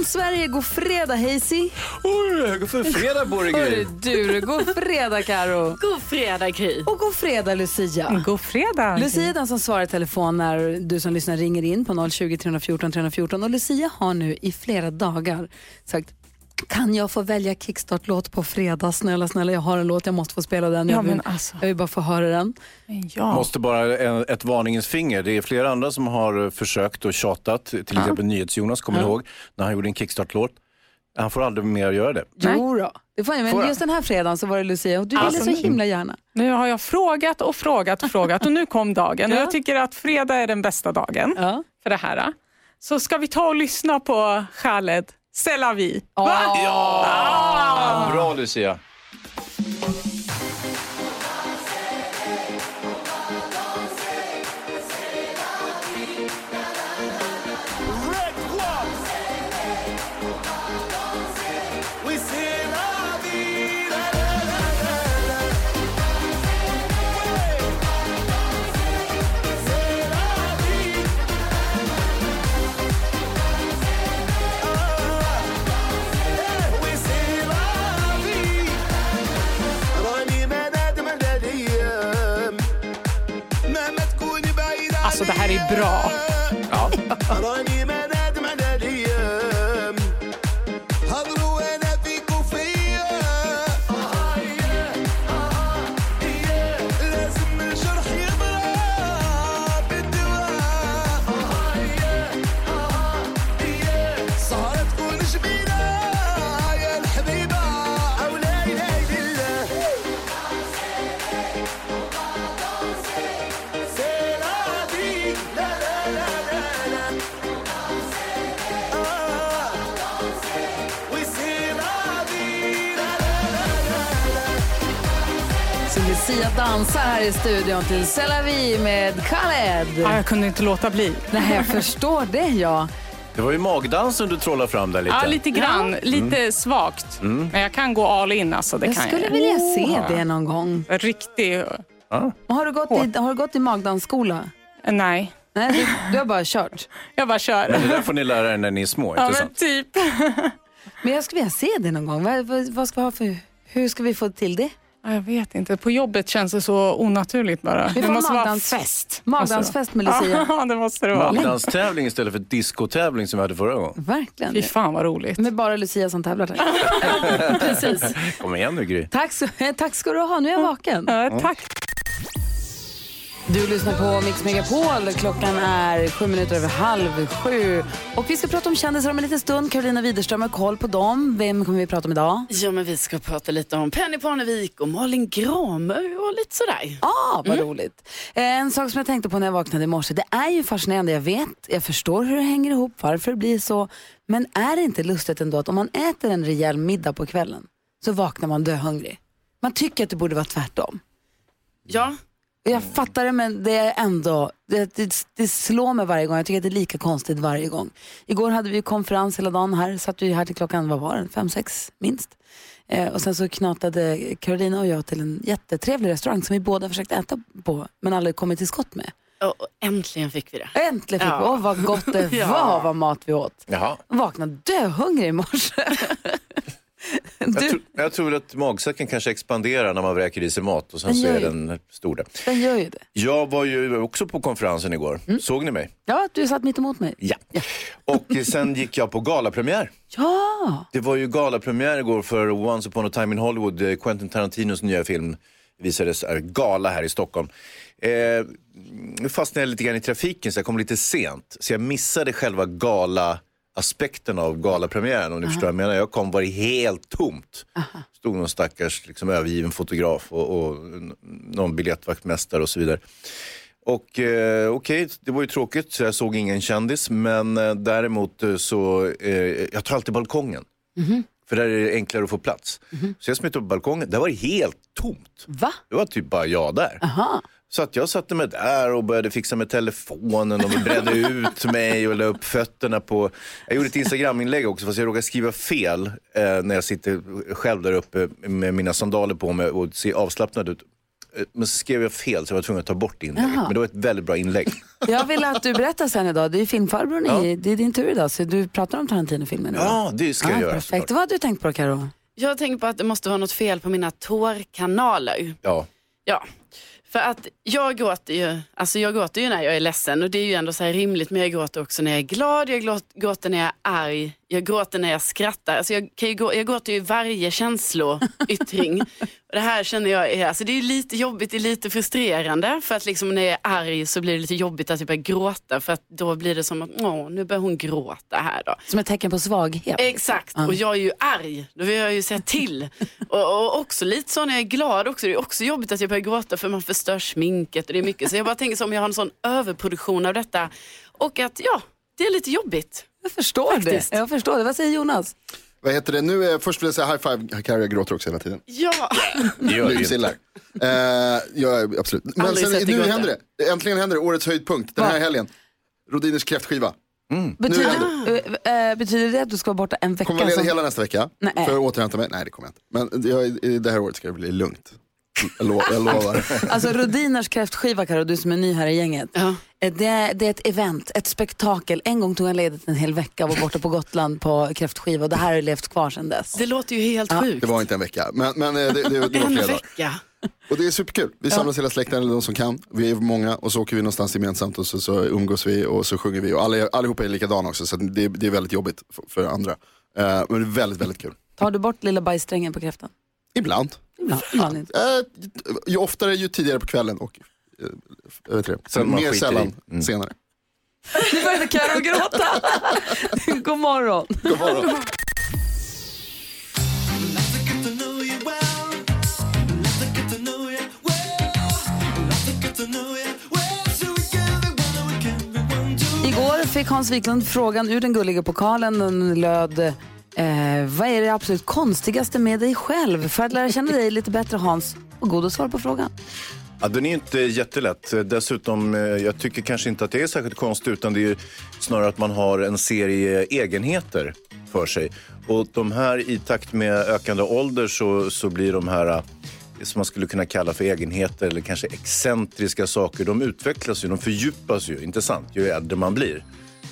Morgon Sverige, god fredag Hazy. Oj, god fredag på dig Hörru Gry. du, god fredag Karo. God fredag Gry. Och god fredag Lucia. God fredag. Lucia är den som svarar i telefon när du som lyssnar ringer in på 020 314 314 och Lucia har nu i flera dagar sagt kan jag få välja kickstart-låt på fredag? Snälla, snälla, jag har en låt, jag måste få spela den. Ja, Jag vill, men alltså. jag vill bara få höra den. Ja. Måste bara en, ett varningens finger. Det är flera andra som har eh, försökt och tjatat. Till exempel NyhetsJonas, kommer ni ihåg? När han gjorde en kickstart-låt. Han får aldrig mer göra det. Jo då. det får jag. Får Men jag? just den här fredagen så var det Lucia och du ville Alltså, så himla gärna. Nu har jag frågat och frågat och frågat och nu kom dagen. Och Ja. jag tycker att fredag är den bästa dagen Ja. för det här. Så ska vi ta och lyssna på Khaled, C'est la vie. Ja! Bra Lucia. Alltså det här är bra. Ja. Dansar här i studion till C'est la vie med Khaled. Ja, jag kunde inte låta bli. Nej, jag förstår det ja. Det var ju magdansen du trollade fram där lite. Ja, lite grann. Lite svagt. Men jag kan gå all in. Alltså, det Jag kan skulle jag. vilja se det någon gång. Riktig... Ja. Har du gått i, har du gått i magdansskola? Nej, Nej, du, du har bara kört. jag bara kör. Det där får ni lära er när ni är små, Ja, inte men sant? typ. Men jag skulle vilja se det någon gång. Vad, vad, vad ska vi ha för, hur ska vi få till det? Ja, Jag vet inte. På jobbet känns det så onaturligt bara. Det får måste vara magdans- fest. Magdansfest med Lucia. Ja, det måste det vara. Magdanstävling istället för discotävling som vi hade förra gången. Verkligen. Fy fan vad roligt. Med bara Lucia som tävlar. Tack. Precis. Kom igen nu Gry. Tack, så, tack ska du ha. Nu är jag vaken. Ja, tack. Du lyssnar på Mix Megapol. Klockan är sju minuter över halv sju. Och vi ska prata om kändisar om en liten stund. Carolina Widerström har koll på dem. Vem kommer vi prata om idag? Ja, men vi ska prata lite om Penny Parnevik och Malin Gramer och lite sådär. Ah, vad roligt. Eh, En sak som jag tänkte på när jag vaknade i morse. Det är ju fascinerande. Jag vet, jag förstår hur det hänger ihop, varför det blir så. Men är det inte lustigt ändå att om man äter en rejäl middag på kvällen så vaknar man döhungrig. Man tycker att det borde vara tvärtom. Ja, Jag fattar det men det är ändå, det, det, det slår mig varje gång. Jag tycker att det är lika konstigt varje gång. Igår hade vi konferens hela dagen här, satt vi här till klockan, vad var det, fem, sex minst. Eh, och sen så knatade Carolina och jag till en jättetrevlig restaurang som vi båda försökt äta på men aldrig kommit till skott med. och äntligen fick vi det. Äntligen fick Ja. vi, åh vad gott det Ja. var vad mat vi åt. Jaha. Vaknade döhungrig i morse. Jag, du, tror, jag tror att magsäcken kanske expanderar när man vräker i sig mat och sen så är den stor där. den gör ju det. Jag var ju också på konferensen igår. Såg ni mig? Ja, du satt mitt emot mig. Ja. Och eh, sen gick jag på galapremiär. Ja, Det var ju galapremiär igår för Once upon a time in Hollywood, eh, Quentin Tarantinos nya film visades är gala här i Stockholm. Eh, nu fastnade jag lite grann i trafiken så jag kom lite sent. Så jag missade själva gala aspekten av galapremiären om ni förstår vad jag menar. Jag kom var det helt tomt. Stod någon stackars liksom, övergiven fotograf och, och någon biljettvaktmästare och så vidare. Och eh, okej, det var ju tråkigt så jag såg ingen kändis men eh, däremot eh, så, eh, jag tar alltid balkongen. För där är det enklare att få plats. Så jag smet upp på balkongen, där var det helt tomt. va? Det var typ bara jag där. Aha. Så att jag satte mig där och började fixa med telefonen och bredde ut mig och la upp fötterna på... Jag gjorde ett Instagram-inlägg också fast jag råkade skriva fel eh, när jag sitter själv där uppe med mina sandaler på mig och ser avslappnad ut. Eh, Men så skrev jag fel så jag var tvungen att ta bort inlägget. Jaha. Men det var ett väldigt bra inlägg. Jag vill att du berättar sen idag. Det är filmfarbrorn Ja. i, det är din tur idag. Så du pratar om Tarantino-filmen idag. Ja, det ska jag göra. Perfekt. såklart. Vad har du tänkt på Karo? Jag tänker på att det måste vara något fel på mina tårkanaler. Ja. Ja, för att jag gråter ju, alltså jag gråter ju när jag är ledsen och det är ju ändå så här rimligt men jag gråter också när jag är glad, jag gråter när jag är arg, jag gråter när jag skrattar. Alltså jag, kan ju gå, jag gråter ju varje känsloyttring. och det här känner jag är, alltså det är lite jobbigt, det är lite frustrerande för att liksom när jag är arg så blir det lite jobbigt att jag börjar gråta för att då blir det som att åh, nu börjar hon gråta här då. Som ett tecken på svaghet. Exakt, och jag är ju arg. Då vill jag ju säga till. och, och också lite så när jag är glad också. Det är också jobbigt att jag börjar gråta för man förstör sminket och det är mycket. Så jag bara tänker så om jag har en sån överproduktion av detta och att ja, det är lite jobbigt. Jag förstår Faktiskt. det. Jag förstår det. Vad säger Jonas? Vad heter det? Nu är, först vill jag säga high five, Carrie jag gråter också hela tiden. Ja, Det det. Lyxillar. Eh, ja, absolut. Men Aldrig sen, sett dig nu händer det. Äntligen händer det. Årets höjdpunkt den här Va? helgen. Rodiners kräftskiva. Betyder, äh, betyder det att du ska vara borta en vecka? Kommer vara ledig som- hela nästa vecka. Nej. För att återhämta mig. Nej det kommer jag inte. Men jag, i det här året ska det bli lugnt. Jag, lo, jag lovar. Alltså Rodiners kräftskiva, Karo, du som är ny här i gänget. Ja. Det, är, det är ett event, ett spektakel. En gång tog han ledigt en hel vecka och var borta på Gotland på kräftskiva och det här har levt kvar sedan dess. det låter ju helt sjukt. Det var inte en vecka. Men, men eh, det, det, det var en flera dagar. vecka. Och det är superkul. Vi samlas hela släkten, eller de som kan. Vi är många och så åker vi någonstans gemensamt och så, så umgås vi och så sjunger vi. Och alla, allihopa är likadana också så det, det är väldigt jobbigt för, för andra. Eh, men det är väldigt, väldigt kul. Tar du bort lilla bajssträngen på kräftan? Ibland. Ibland, ibland inte. Eh, ju oftare ju tidigare på kvällen och jag vet det. Sen mer sällan. Mm. senare. Nu började Karo gråta. God morgon. God morgon. Igår fick Hans Wiklund frågan ur den gulliga pokalen. Den löd, eh, vad är det absolut konstigaste med dig själv? För att lära känna dig lite bättre Hans, och god att svara på frågan. Ja, den är inte jättelätt. Dessutom, eh, jag tycker kanske inte att det är särskilt konstigt utan det är snarare att man har en serie egenheter för sig. Och de här i takt med ökande ålder så, så blir de här eh, som man skulle kunna kalla för egenheter eller kanske excentriska saker, de utvecklas ju, de fördjupas ju, inte sant, ju äldre man blir.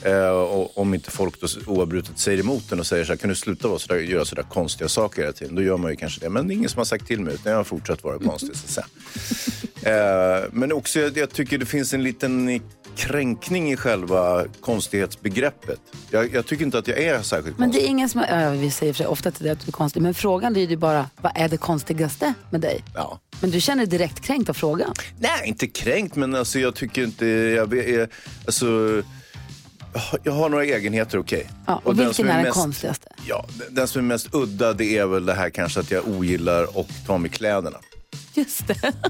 Eh, och om inte folk då oavbrutet säger emot den och säger så här, kan du sluta vara så där, göra sådär konstiga saker hela tiden? Då gör man ju kanske det. Men det är ingen som har sagt till mig, utan jag har fortsatt vara konstig. Så säga. Eh, men också, jag, jag tycker det finns en liten kränkning i själva konstighetsbegreppet. Jag, jag tycker inte att jag är särskilt Men det konstig. är ingen som, ja, vi säger för ofta till dig att du är konstig, men frågan lyder ju bara, vad är det konstigaste med dig? Ja. Men du känner dig direkt kränkt av frågan. Nej, inte kränkt, men alltså, jag tycker inte... Jag, alltså, jag har några egenheter, okej. Ja, och, den vilken som är den mest- konstigaste? Ja, den- den som är mest udda det är väl det här kanske att jag ogillar att ta mig kläderna. Just det.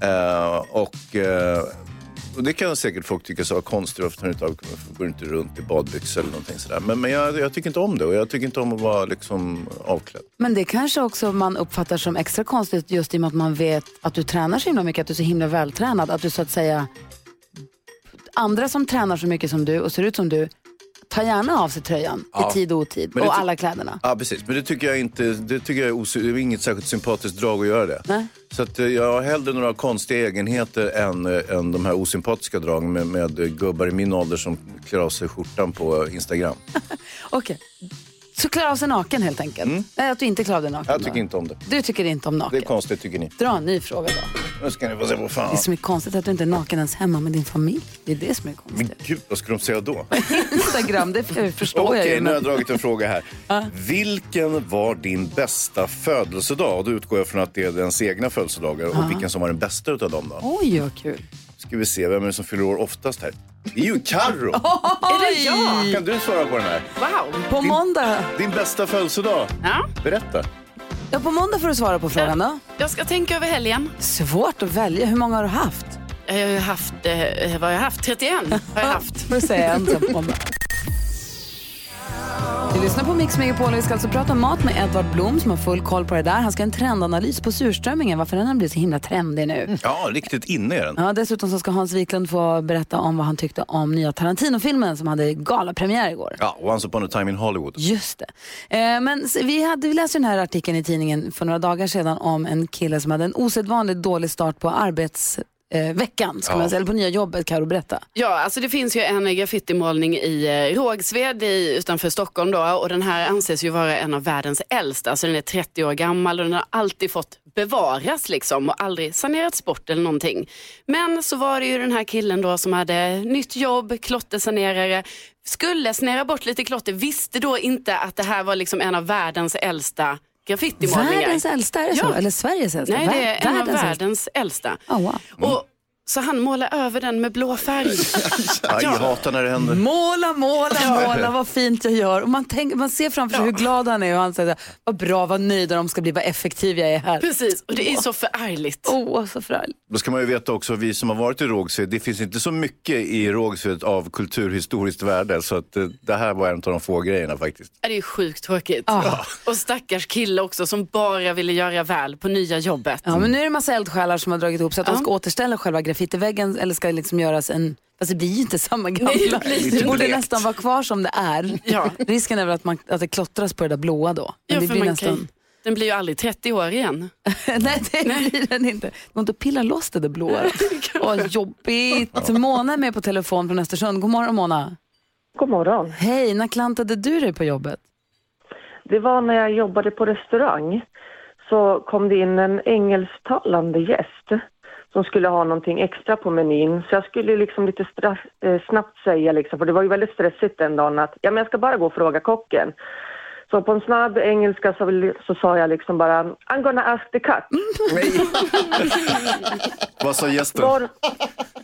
Eh, och, eh, och det kan säkert folk tycka så konstigt. Varför går inte runt i badbyxor eller någonting sådär. Men, men jag, jag tycker inte om det och jag tycker inte om att vara liksom avklädd. Men det kanske också man uppfattar som extra konstigt just i och med att man vet att du tränar så himla mycket, att du är så himla vältränad. Att du så att säga, andra som tränar så mycket som du och ser ut som du, tar gärna av sig tröjan Ja. i tid och otid och alla kläderna. Ja, precis. Men det tycker jag inte, det tycker jag är, osy- det är inget särskilt sympatiskt drag att göra det. Nej. Så att, eh, jag har hellre några konstiga egenheter än, eh, än de här osympatiska dragen med, med eh, gubbar i min ålder som klär av sig skjortan på Instagram. Okej, så klär av sig naken helt enkelt. Nej, att du inte klarar av dig naken. Mm. Jag tycker då. inte om det. Du tycker inte om Det är naken. konstigt tycker ni. Dra en ny fråga då. Nu ska ni få se Det fan. är som är konstigt att du inte är naken ens hemma med din familj. Det är det som är Men konstigt. gud, vad ska de säga då? Instagram, det förstår Okej, jag ju. nu har Men... jag dragit en fråga här. Vilken var din bästa födelsedag? Och då utgår jag från att det är ens egna födelsedagar. Och vilken som var den bästa utav dem då? Oj, vad kul. Ska vi se, vem är det som fyller år oftast här? Det är ju Carro. Är det jag? Kan du svara på den här? Wow. På måndag, Din bästa födelsedag? Ja, Berätta. ja, på måndag får du svara på frågan då. jag ska tänka över helgen. Svårt att välja. Hur många har du haft? Jag har ju haft, eh, vad har jag haft? 31 har jag haft. Får du säga en sen på måndag. Lyssnar på Mix Megapol och vi ska alltså prata om mat med Edvard Blom som har full koll på det där. Han ska ha en trendanalys på surströmmingen, varför den har blivit så himla trendig nu. Ja, riktigt inne är den. Ja, dessutom så ska Hans Wiklund få berätta om vad han tyckte om nya Tarantino-filmen som hade galapremiär igår. Ja, Once upon a time in Hollywood. Just det. Eh, men vi, hade, vi läste den här artikeln i tidningen för några dagar sedan om en kille som hade en osedvanligt dålig start på arbetsveckan, eh, veckan, ska man säga, eller på nya jobbet. Karo, berätta. Ja, alltså det finns ju en graffitimålning i eh, Rågsved i, utanför Stockholm då, och den här anses ju vara en av världens äldsta. Alltså den är 30 år gammal och den har alltid fått bevaras liksom och aldrig sanerats bort eller någonting. Men så var det ju den här killen då som hade nytt jobb, klottersanerare, skulle sanera bort lite klotter, visste då inte att det här var liksom en av världens äldsta graffitimålningar. Världens äldsta, är det så? Ja. Eller Sveriges äldsta? Nej, det är en av äldsta. världens äldsta. Oh, wow. Och, så han målar över den med blå färg. Ja, jag hatar när det händer. Måla, måla, måla, vad fint jag gör. Och man, tänker, man ser framför sig hur glad han är och han säger vad bra, vad nöjd de ska bli, vad effektiv jag är här. Precis, och det är så förargligt. Åh, så förargligt. Då ska man ju veta också, vi som har varit i Rågsved, det finns inte så mycket i Rågsved av kulturhistoriskt värde. Så att, eh, det här var en av de få grejerna faktiskt. Ja, Det är sjukt tråkigt. Ah. Och stackars kille också som bara ville göra väl på nya jobbet. Ja, men nu är det en massa eldsjälar som har dragit ihop så att de ska återställa själva graffitiväggen eller ska liksom göras en Fast det blir ju inte samma gamla. Nej, det det borde nästan vara kvar som det är. Ja. Risken är väl att, man, att det klottras på det där blåa då. Men Ja, det blir nästan... kan, den blir ju aldrig 30 år igen. Nej, det blir den inte. Det går inte att pilla loss det där blåa. Åh, jobbigt. Mona är med på telefon från Östersund. God morgon Mona. God morgon. Hej, när klantade du dig på jobbet? Det var när jag jobbade på restaurang så kom det in en engelsktalande gäst som skulle ha någonting extra på menyn. Så jag skulle liksom lite straff, eh, snabbt säga, liksom, för det var ju väldigt stressigt den dagen, att ja, men jag ska bara gå och fråga kocken. Så på en snabb engelska så, vill, så sa jag liksom bara I'm gonna ask the cut. Vad sa gästen? Var,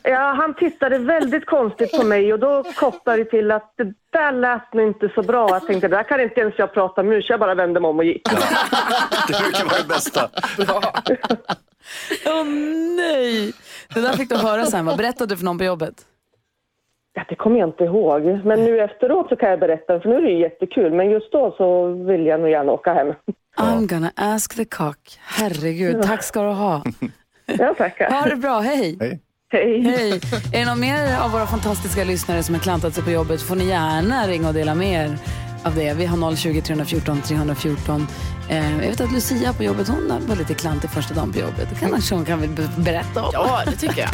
ja, han tittade väldigt konstigt på mig och då kopplade det till att det där lät nog inte så bra. Jag tänkte, där kan inte ens jag prata med, så jag bara vände mig om och gick. Det brukar vara det bästa. Åh nej! Det där fick du höra sen. Vad berättade du för någon på jobbet? Ja, det kommer jag inte ihåg. Men nu efteråt så kan jag berätta, för nu är det ju jättekul. Men just då så vill jag nog gärna åka hem. I'm gonna ask the cock. Herregud, tack ska du ha. Ja, tackar. Ha det bra, hej. Hej. Hej. Hej. Är det någon mer av våra fantastiska lyssnare som har klantat sig på jobbet får ni gärna ringa och dela med er av det. Vi har 020 314 314. Eh, jag vet att Lucia på jobbet, hon var lite klantig första dagen på jobbet. Det kanske hon kan berätta om. Ja, det tycker jag.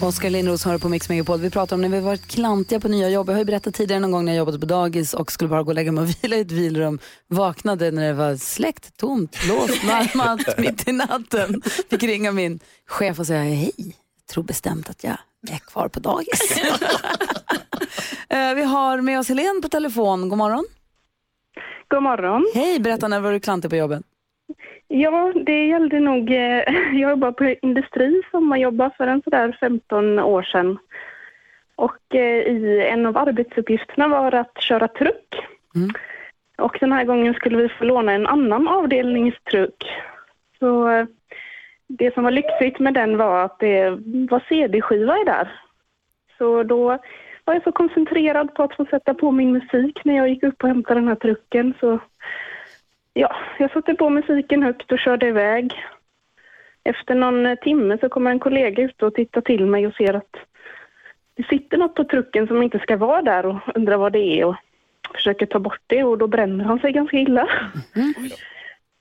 Oskar Lindros har på Mix Megapol. Vi pratar om när vi varit klantiga på nya jobb. Jag har ju berättat tidigare någon gång när jag jobbade på dagis och skulle bara gå och lägga mig och vila i ett vilrum. Vaknade när det var släckt, tomt, låst, larmat mitt i natten. Fick ringa min chef och säga hej, jag tror bestämt att jag är kvar på dagis. Eh, vi har med oss Helene på telefon. God morgon. God morgon. Hej, berätta när var du klantig på jobbet? Ja, det gällde nog... eh, Jag jobbar på industri som man jobbar för en sådär 15 år sedan. Och eh, i en av arbetsuppgifterna var att köra truck. Mm. Och den här gången skulle vi få låna en annan avdelningstruck. Så eh, det som var lyxigt med den var att det var CD-skiva i där. Så då var jag så koncentrerad på att få sätta på min musik när jag gick upp och hämtade den här trucken. Så Ja, jag satte på musiken högt och körde iväg. Efter någon timme så kommer en kollega ut och tittar till mig och ser att det sitter något på trucken som inte ska vara där och undrar vad det är och försöker ta bort det och då bränner han sig ganska illa.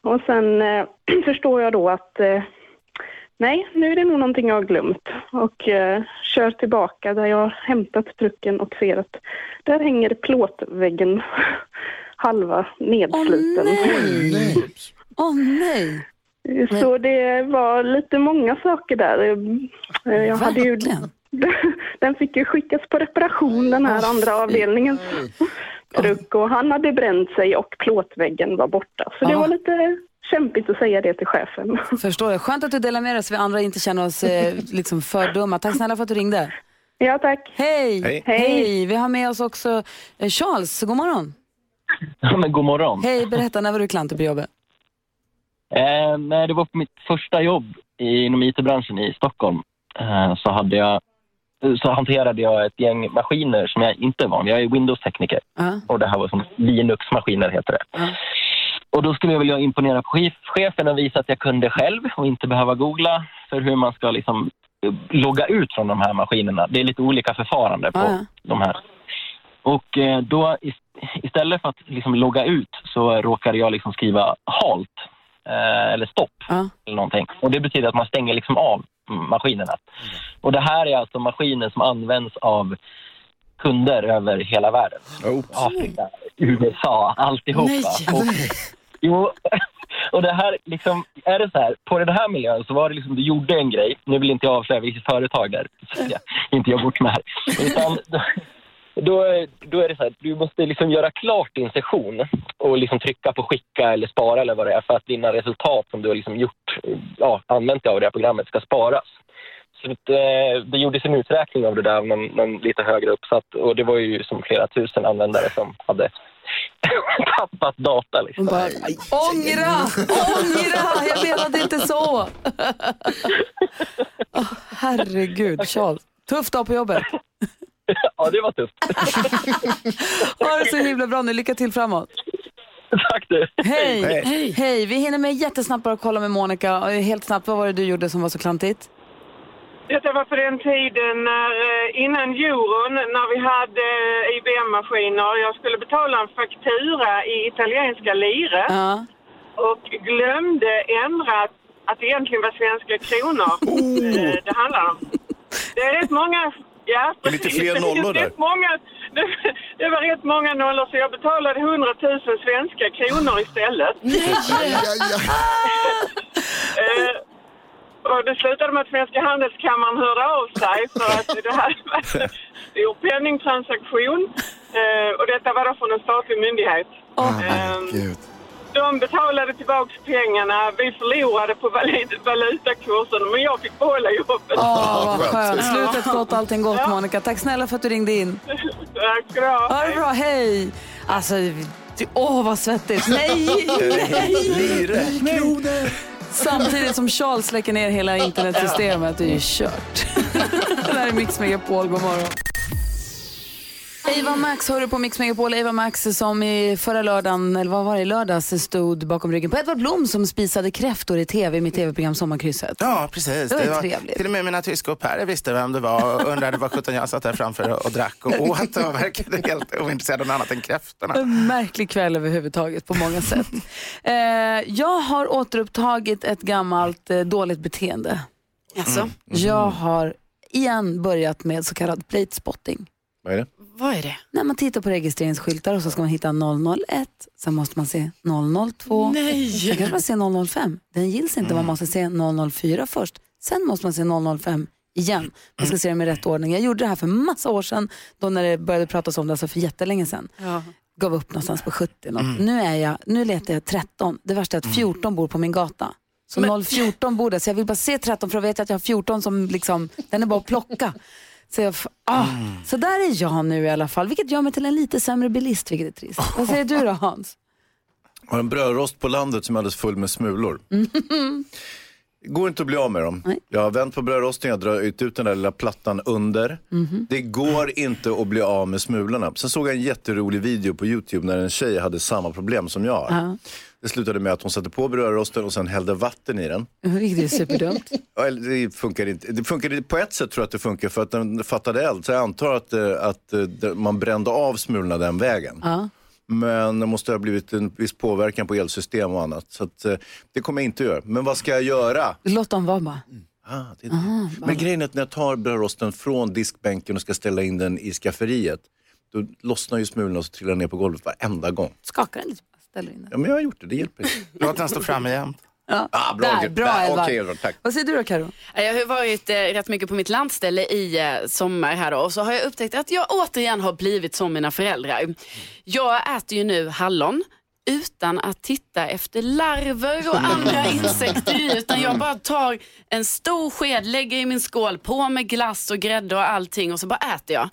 Och sen eh, förstår jag då att eh, nej, nu är det nog någonting jag har glömt och eh, kör tillbaka där jag har hämtat trucken och ser att där hänger plåtväggen halva nedsliten. Åh nej! Åh nej! Så det var lite många saker där. Eh, Jag hade ju, den fick ju skickas på reparation, den här andra avdelningens truck. Och han hade bränt sig och plåtväggen var borta. Så det var lite kämpigt att säga det till chefen. Förstår jag. Skönt att du delar med dig så vi andra inte känner oss eh, liksom för dumma. Tack snälla för att du ringde. Ja, tack. Hej! Hej. Hej. Vi har med oss också eh, Charles. God morgon. Ja, men god morgon. Hej, berätta, när var du klantig på jobbet? Eh, när det var på mitt första jobb i- inom IT-branschen i Stockholm eh, så hade jag så hanterade jag ett gäng maskiner som jag inte är van vid. Jag är Windows-tekniker Ja. och det här var som Linux-maskiner heter det. Ja. Och då skulle jag vilja imponera på chef, chefen och visa att jag kunde själv och inte behöva googla för hur man ska liksom eh, logga ut från de här maskinerna. Det är lite olika förfarande på Ja, ja. de här. Och eh, då is- istället för att liksom logga ut så råkade jag liksom skriva halt eh, eller stopp Ja. eller någonting. Och det betyder att man stänger liksom av maskinerna. Och det här är alltså maskiner som används av kunder över hela världen. Afrika, USA, alltihopa. Nej. Och, jo, och det här liksom, är det så här, på den här miljön så var det liksom, du gjorde en grej, nu vill inte jag avslöja vilket företag där, så jag inte jag bort mig här. Utan då, då, då är det så här, du måste liksom göra klart din session och liksom trycka på skicka eller spara eller vad det är för att dina resultat som du har liksom gjort, ja, använt dig av det här programmet ska sparas. Så det, eh, det gjordes en uträkning av det där men, men lite högre uppsatt och det var ju som flera tusen användare som hade tappat data. Liksom. bara, ångra, ångra, jag menade inte så. Åh, herregud, Charles. Tuff dag på jobbet. Ja, det var tufft. Ha det så himla bra nu, lycka till framåt. Tack du. Hej. Hej. Hej, vi hinner med jättesnabbt bara kolla med Monica. Helt snabbt, vad var det du gjorde som var så klantigt? Detta var på den tiden när, eh, innan euron, när vi hade eh, IBM-maskiner. Jag skulle betala en faktura i italienska lire Ja. och glömde ändra att, det egentligen var svenska kronor eh, det handlar om. Det är rätt många... Ja, Det är lite fler nollor Det är där. Många, det, det var rätt många nollor så jag betalade 100 000 svenska kronor istället. Eh, och det slutade med att Svenska Handelskammaren hörde av sig för att det här var en stor penningtransaktion. Eh, och detta var då från en statlig myndighet. Eh, Gud. de betalade tillbaka pengarna, vi förlorade på valut- valutakursen men jag fick behålla jobbet. Åh, vad skönt. Slutet gott, allting gott Monica. Tack snälla för att du ringde in. Tack ska du ha. Ha det bra, hej. Alltså, åh vad svettigt. Nej, nej. Samtidigt som Charles släcker ner hela internetsystemet. Det är ju kört. Det här är Mix Megapol, god morgon. Eva Max hör du på Mix Megapol. Eva Max som i förra lördagen, eller vad var det, i lördags stod bakom ryggen på Edvard Blom som spisade kräftor i tv i mitt tv-program Sommarkrysset. Ja, precis. Det var trevligt. Till och med mina tyska pairer visste vem det var och undrade vad sjutton jag satt där framför och, och drack och åt och verkade helt ointresserad av något annat än kräftorna. En märklig kväll överhuvudtaget på många sätt. eh, jag har återupptagit ett gammalt eh, dåligt beteende. Alltså, Jag har igen börjat med så kallad plate spotting. Vad är det? vad är det? När man tittar på registreringsskyltar och så ska man hitta 001, sen måste man se 002, sen kanske man ser 005. Den gills inte, man måste se 004 först. Sen måste man se 005 igen. Man ska se det med rätt ordning. Jag gjorde det här för massa år sedan, då när det började pratas om det, alltså för jättelänge sedan. Ja. Gav upp någonstans på 70 något. Nu, är jag, nu letar jag 13. Det värsta är att 14 bor på min gata. Så 014 bor där, så jag vill bara se 13 för att veta att jag har 14 som liksom, den är bara att plocka. Så, jag, ah, så där är jag nu i alla fall, vilket gör mig till en lite sämre bilist, vilket är trist. Vad säger du då Hans? Jag har en brödrost på landet som är alldeles full med smulor. Det går inte att bli av med dem. Nej. Jag har vänt på brödrosten, jag drar ut, den där lilla plattan under. Det går inte att bli av med smulorna. Sen såg jag en jätterolig video på YouTube när en tjej hade samma problem som jag har. Ja. Det slutade med att hon satte på brödrosten och sen hällde vatten i den. Vilket är superdumt. Det funkar inte. Det funkar på ett sätt tror jag att det funkar för att den fattade eld. Så jag antar att, eh, att eh, det- man brände av smulorna den vägen. Ja. Men det måste ha blivit en viss påverkan på elsystem och annat. Så att, eh, det kommer jag inte att göra. Men vad ska jag göra? Låt dem vara bara. Ah, det det. Men grejen är att när jag tar brödrosten från diskbänken och ska ställa in den i skafferiet, då lossnar ju smulorna och så trillar ner på golvet varenda gång. Skaka den lite, ställer in den. Ja, men jag har gjort det, det hjälper inte. Låt den stå framme jämt. Ja. Ah, bra, Där, bra Där, Edvard. Edvard, tack. Vad säger du då Karo? Jag har varit eh, rätt mycket på mitt landställe i eh, sommar här då och så har jag upptäckt att jag återigen har blivit som mina föräldrar. Jag äter ju nu hallon utan att titta efter larver och andra insekter utan jag bara tar en stor sked, lägger i min skål, på med glass och grädde och allting och så bara äter jag.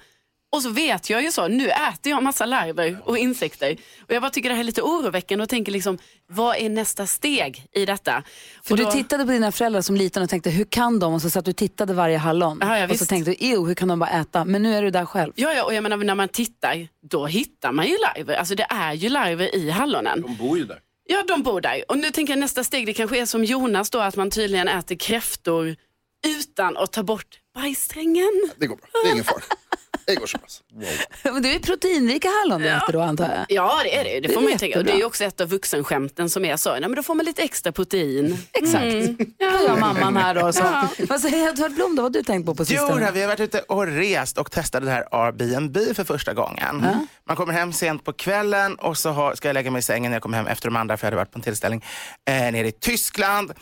Och så vet jag ju så, nu äter jag massa larver och insekter. Och jag bara tycker det här är lite oroväckande och tänker liksom, vad är nästa steg i detta? För och du då- tittade på dina föräldrar som liten och tänkte, hur kan de? Och så satt du och tittade varje hallon. Ja, ja, och så tänkte du, ew, hur kan de bara äta? Men nu är du där själv. Ja, ja, och jag menar när man tittar, då hittar man ju larver. Alltså det är ju larver i hallonen. De bor ju där. Ja, de bor där. Och nu tänker jag nästa steg, det kanske är som Jonas då, att man tydligen äter kräftor utan att ta bort bajssträngen. Det går bra, det är ingen fara. Det går så pass. Men det är proteinrika hallon du äter då antar jag? Ja, det är det. Det får man ju tänka. Och det är ju också ett av vuxenskämten som är så. Nej, men då får man lite extra protein. Exakt. Mm. Ja, jag mamman här då. Så. Ja. Vad säger Edvard Blom då? Vad har du tänkt på på Jo, sistone? vi har varit ute och rest och testade det här Airbnb för första gången. Man kommer hem sent på kvällen och så har, ska jag lägga mig i sängen när jag kommer hem efter de andra för jag hade varit på en tillställning eh, nere i Tyskland.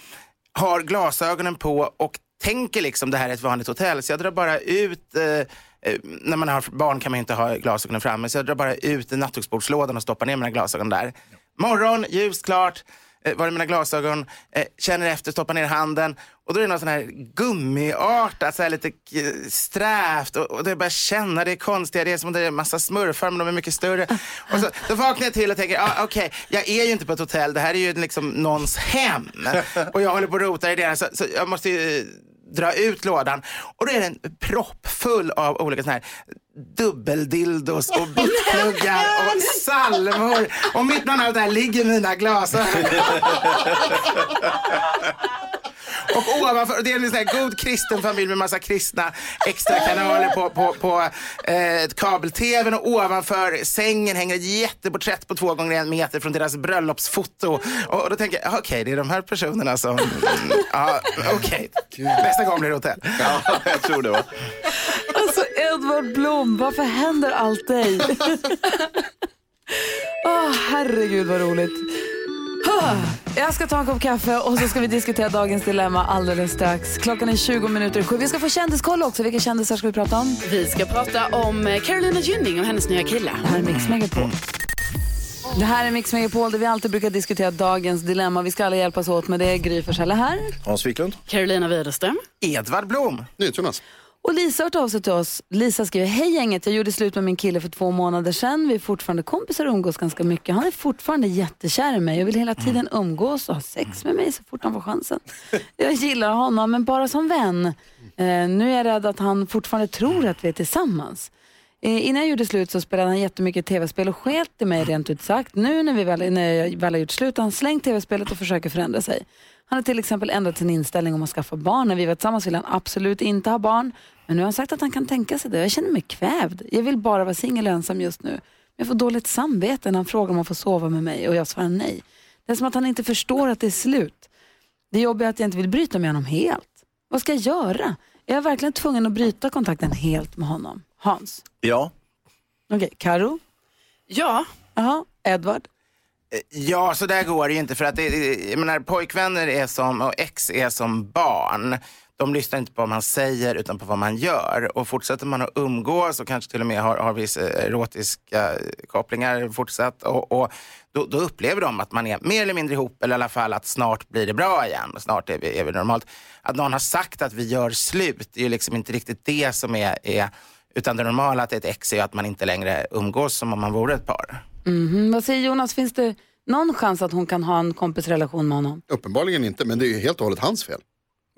Har glasögonen på och tänker liksom det här är ett vanligt hotell så jag drar bara ut eh, Eh, när man har barn kan man inte ha glasögonen framme, så jag drar bara ut i nattduksbordslådan och stoppar ner mina glasögon där. Morgon, ljust, klart, eh, var är mina glasögon, eh, känner efter, stoppar ner handen och då är det något sån här gummiartat, så här lite strävt och, och det börjar känna, det är konstiga, det är som att det är en massa smurfar men de är mycket större. Och så, då vaknar jag till och tänker, ah, okej, jag är ju inte på ett hotell, det här är ju liksom någons hem. Och jag håller på och rotar i det, så, så jag måste ju dra ut lådan. Och då är den proppfull av olika såna här dubbeldildos och buttpluggar och salvor. Och mitt bland allt det här ligger mina glasögon. Och ovanför, det är en sån här god kristen familj med massa kristna extra kanaler på, på, på eh, kabel-tvn och ovanför sängen hänger ett jätteporträtt på två gånger en meter från deras bröllopsfoto. Och, och då tänker jag, okej, det är de här personerna som, mm, ja, okej, nästa gång blir det hotell. Ja, jag tror det va. Alltså Edvard Blom, varför händer allt dig? Åh, herregud vad roligt. Jag ska ta en kopp kaffe och så ska vi diskutera dagens dilemma alldeles strax. Klockan är 20 minuter sju. Vi ska få kändiskoll också. Vilka kändisar ska vi prata om? Vi ska prata om eh, Carolina Gynning och hennes nya kille. Det här är Mix Megapol. Det här är Mix Megapol där vi alltid brukar diskutera dagens dilemma. Vi ska alla hjälpas åt med det. Gry Forssell är här. Hans Wiklund. Carolina Widerström. Edvard Blom. Jonas. Och Lisa har hört av sig till oss. Lisa skriver, hej gänget, jag gjorde slut med min kille för två månader sedan. Vi är fortfarande kompisar och umgås ganska mycket. Han är fortfarande jättekär i mig och vill hela tiden umgås och ha sex med mig så fort han får chansen. Jag gillar honom, men bara som vän. Eh, nu är jag rädd att han fortfarande tror att vi är tillsammans. Eh, innan jag gjorde slut så spelade han jättemycket tv-spel och sket i mig rent ut sagt. Nu när, vi väl, när jag väl har gjort slut har han slängt tv-spelet och försöker förändra sig. Han har till exempel ändrat sin inställning om att skaffa barn. När vi var tillsammans ville han absolut inte ha barn. Men nu har han sagt att han kan tänka sig det. Jag känner mig kvävd. Jag vill bara vara singel och ensam just nu. Men jag får dåligt samvete när han frågar om han får sova med mig och jag svarar nej. Det är som att han inte förstår att det är slut. Det jobbiga är att jag inte vill bryta med honom helt. Vad ska jag göra? Är jag verkligen tvungen att bryta kontakten helt med honom? Hans? Ja. Okej, Karo? Ja. Jaha, Edvard? Ja, så där går det ju inte. För att det, det- jag menar, pojkvänner är som, och ex är som barn. De lyssnar inte på vad man säger utan på vad man gör. Och fortsätter man att umgås och kanske till och med har, har vissa erotiska kopplingar fortsatt. Och, och då, då upplever de att man är mer eller mindre ihop eller i alla fall att snart blir det bra igen. Snart är vi, är vi normalt. Att någon har sagt att vi gör slut det är ju liksom inte riktigt det som är, är utan det normala att ett ex är att man inte längre umgås som om man vore ett par. Mhm. Vad säger Jonas, finns det någon chans att hon kan ha en kompisrelation med honom? Uppenbarligen inte, men det är ju helt och hållet hans fel.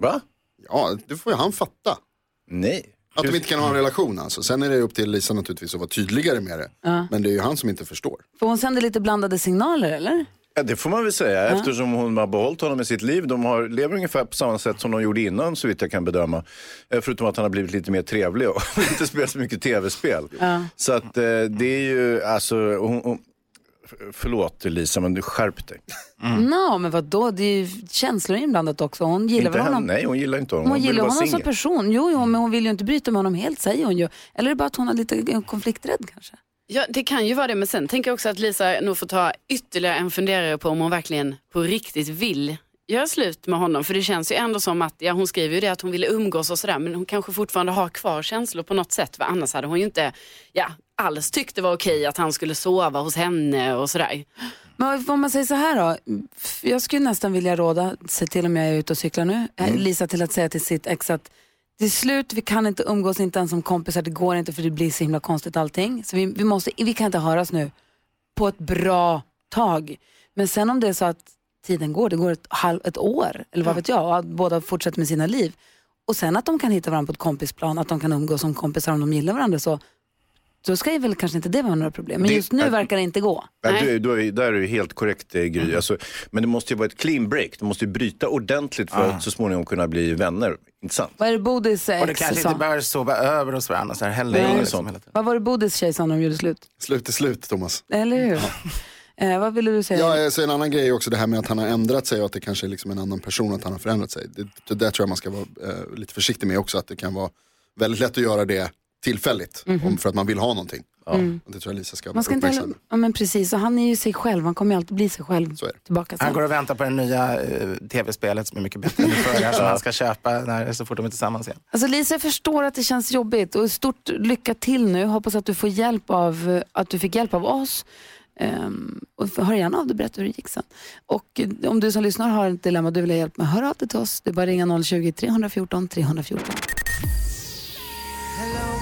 Va? Ja, det får ju han fatta. Nej. Att de inte kan ha en relation alltså. Sen är det upp till Lisa naturligtvis att vara tydligare med det. Ja. Men det är ju han som inte förstår. För hon sänder lite blandade signaler, eller? Ja, det får man väl säga eftersom hon har behållit honom i sitt liv. De har, lever ungefär på samma sätt som de gjorde innan så vitt jag kan bedöma. Eh, Förutom att han har blivit lite mer trevlig och inte spelat så mycket tv-spel. Ja. Så att eh, det är ju, alltså, hon, hon, förlåt Lisa men du skärp dig. Nå, men vad då? Det är ju känslor inblandat också. Hon gillar Inte honom? nej hon gillar inte honom. Hon, vill gillar honom som person. Jo, jo, men hon vill ju inte bryta med honom helt, säger hon ju. Eller är det bara att hon är lite konflikträdd kanske? Ja, det kan ju vara det, men sen tänker jag också att Lisa nog får ta ytterligare en funderare på om hon verkligen på riktigt vill göra slut med honom. För det känns ju ändå som att, ja hon skriver ju det att hon ville umgås och sådär, men hon kanske fortfarande har kvar känslor på något sätt. För annars hade hon ju inte, ja, alls tyckt det var okej att han skulle sova hos henne och sådär. Men om man säger så här då. Jag skulle nästan vilja råda, se till om jag är ute och cyklar nu, eh, Mm. Lisa till att säga till sitt ex att till slut, vi kan inte umgås inte ens som kompisar, det går inte för det blir så himla konstigt allting. Så vi, vi, måste, vi kan inte höras nu på ett bra tag. Men sen om det är så att tiden går, det går ett, halv, ett år eller vad vet jag, och att båda fortsätter med sina liv. Och sen att de kan hitta varandra på ett kompisplan, att de kan umgås som kompisar om de gillar varandra så, så ska ju väl kanske inte det vara några problem. Men Det- just nu verkar det inte gå. Ja, du, du, är- där är du helt korrekt eh, Gry. Alltså, men det måste ju vara ett clean break. Du måste ju bryta ordentligt för att så småningom kunna bli vänner. Inte sant? Vad är det Bodis Och det ex kanske sa? inte behöver sova över hos varandra så här heller. Nej, liksom, sånt. hela tiden. Vad var det Bodis tjej sa när de gjorde slut? Slut är slut Thomas. Eller hur? Eh, vad ville du säga? Ja, så en annan grej är också det här med att han har ändrat sig och att det kanske är liksom en annan person, att han har förändrat sig. Det, det där tror jag man ska vara eh, lite försiktig med också, att det kan vara väldigt lätt att göra det tillfälligt, om, för att man vill ha någonting. Mm. Och det tror jag Lisa ska Man ska inte heller, ja, men precis, och han är ju sig själv, han kommer ju alltid bli sig själv Så är det. tillbaka sen. Han går och väntar på det nya eh, tv-spelet som är mycket bättre än det förra som han ska köpa när, så fort de är tillsammans igen. Alltså Lisa, jag förstår att det känns jobbigt och stort lycka till nu. Hoppas att du får hjälp av, att du fick hjälp av oss. Um, och hör gärna av dig och berätta hur det gick sen. Och eh, om du som lyssnar har ett dilemma du vill ha hjälp med, hör av dig till oss. Det är bara att ringa 020-314 314.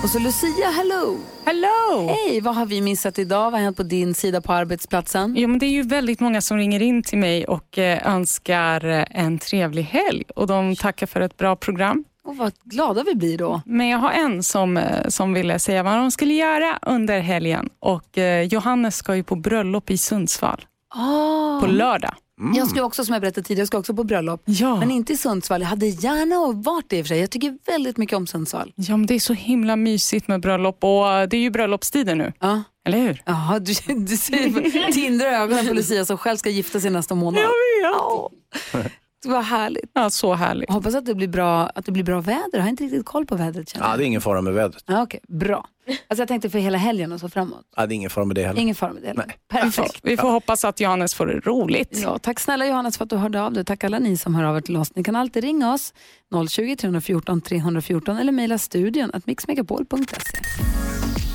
Och så Lucia, hello! Hello! Hej, vad har vi missat idag? Vad har hänt på din sida på arbetsplatsen? Jo, men det är ju väldigt många som ringer in till mig och eh, önskar eh, en trevlig helg och de tackar för ett bra program. Och vad glada vi blir då. Men jag har en som, eh, som ville säga vad de skulle göra under helgen och eh, Johannes ska ju på bröllop i Sundsvall Ah. på lördag. Jag ska också, som jag berättade tidigare, jag ska också på bröllop. Ja. Men inte i Sundsvall. Jag hade gärna varit det i och för sig. Jag tycker väldigt mycket om Sundsvall. Ja, men det är så himla mysigt med bröllop och eh, det är ju bröllopstider nu. Ja. Eller hur? Ja, du, du ser tindrar ögonen på Lucia som själv ska gifta sig nästa månad. Ja. Det var härligt. Ja, så härligt. Jag hoppas att det blir bra, att det blir bra väder. Jag har inte riktigt koll på vädret känner Ja, jag. det är ingen fara med vädret. Ja, Okej, bra. Alltså jag tänkte för hela helgen och så framåt. Ja, det är ingen fara med det heller. Ingen fara med det. Nej. Får, Perfekt. vi får hoppas att Johannes får det roligt. Ja, tack snälla Johannes för att du hörde av dig. Tack alla ni som hör av er till oss. Ni kan alltid ringa oss 020 314 314 eller mejla studion att mixmegapol.se.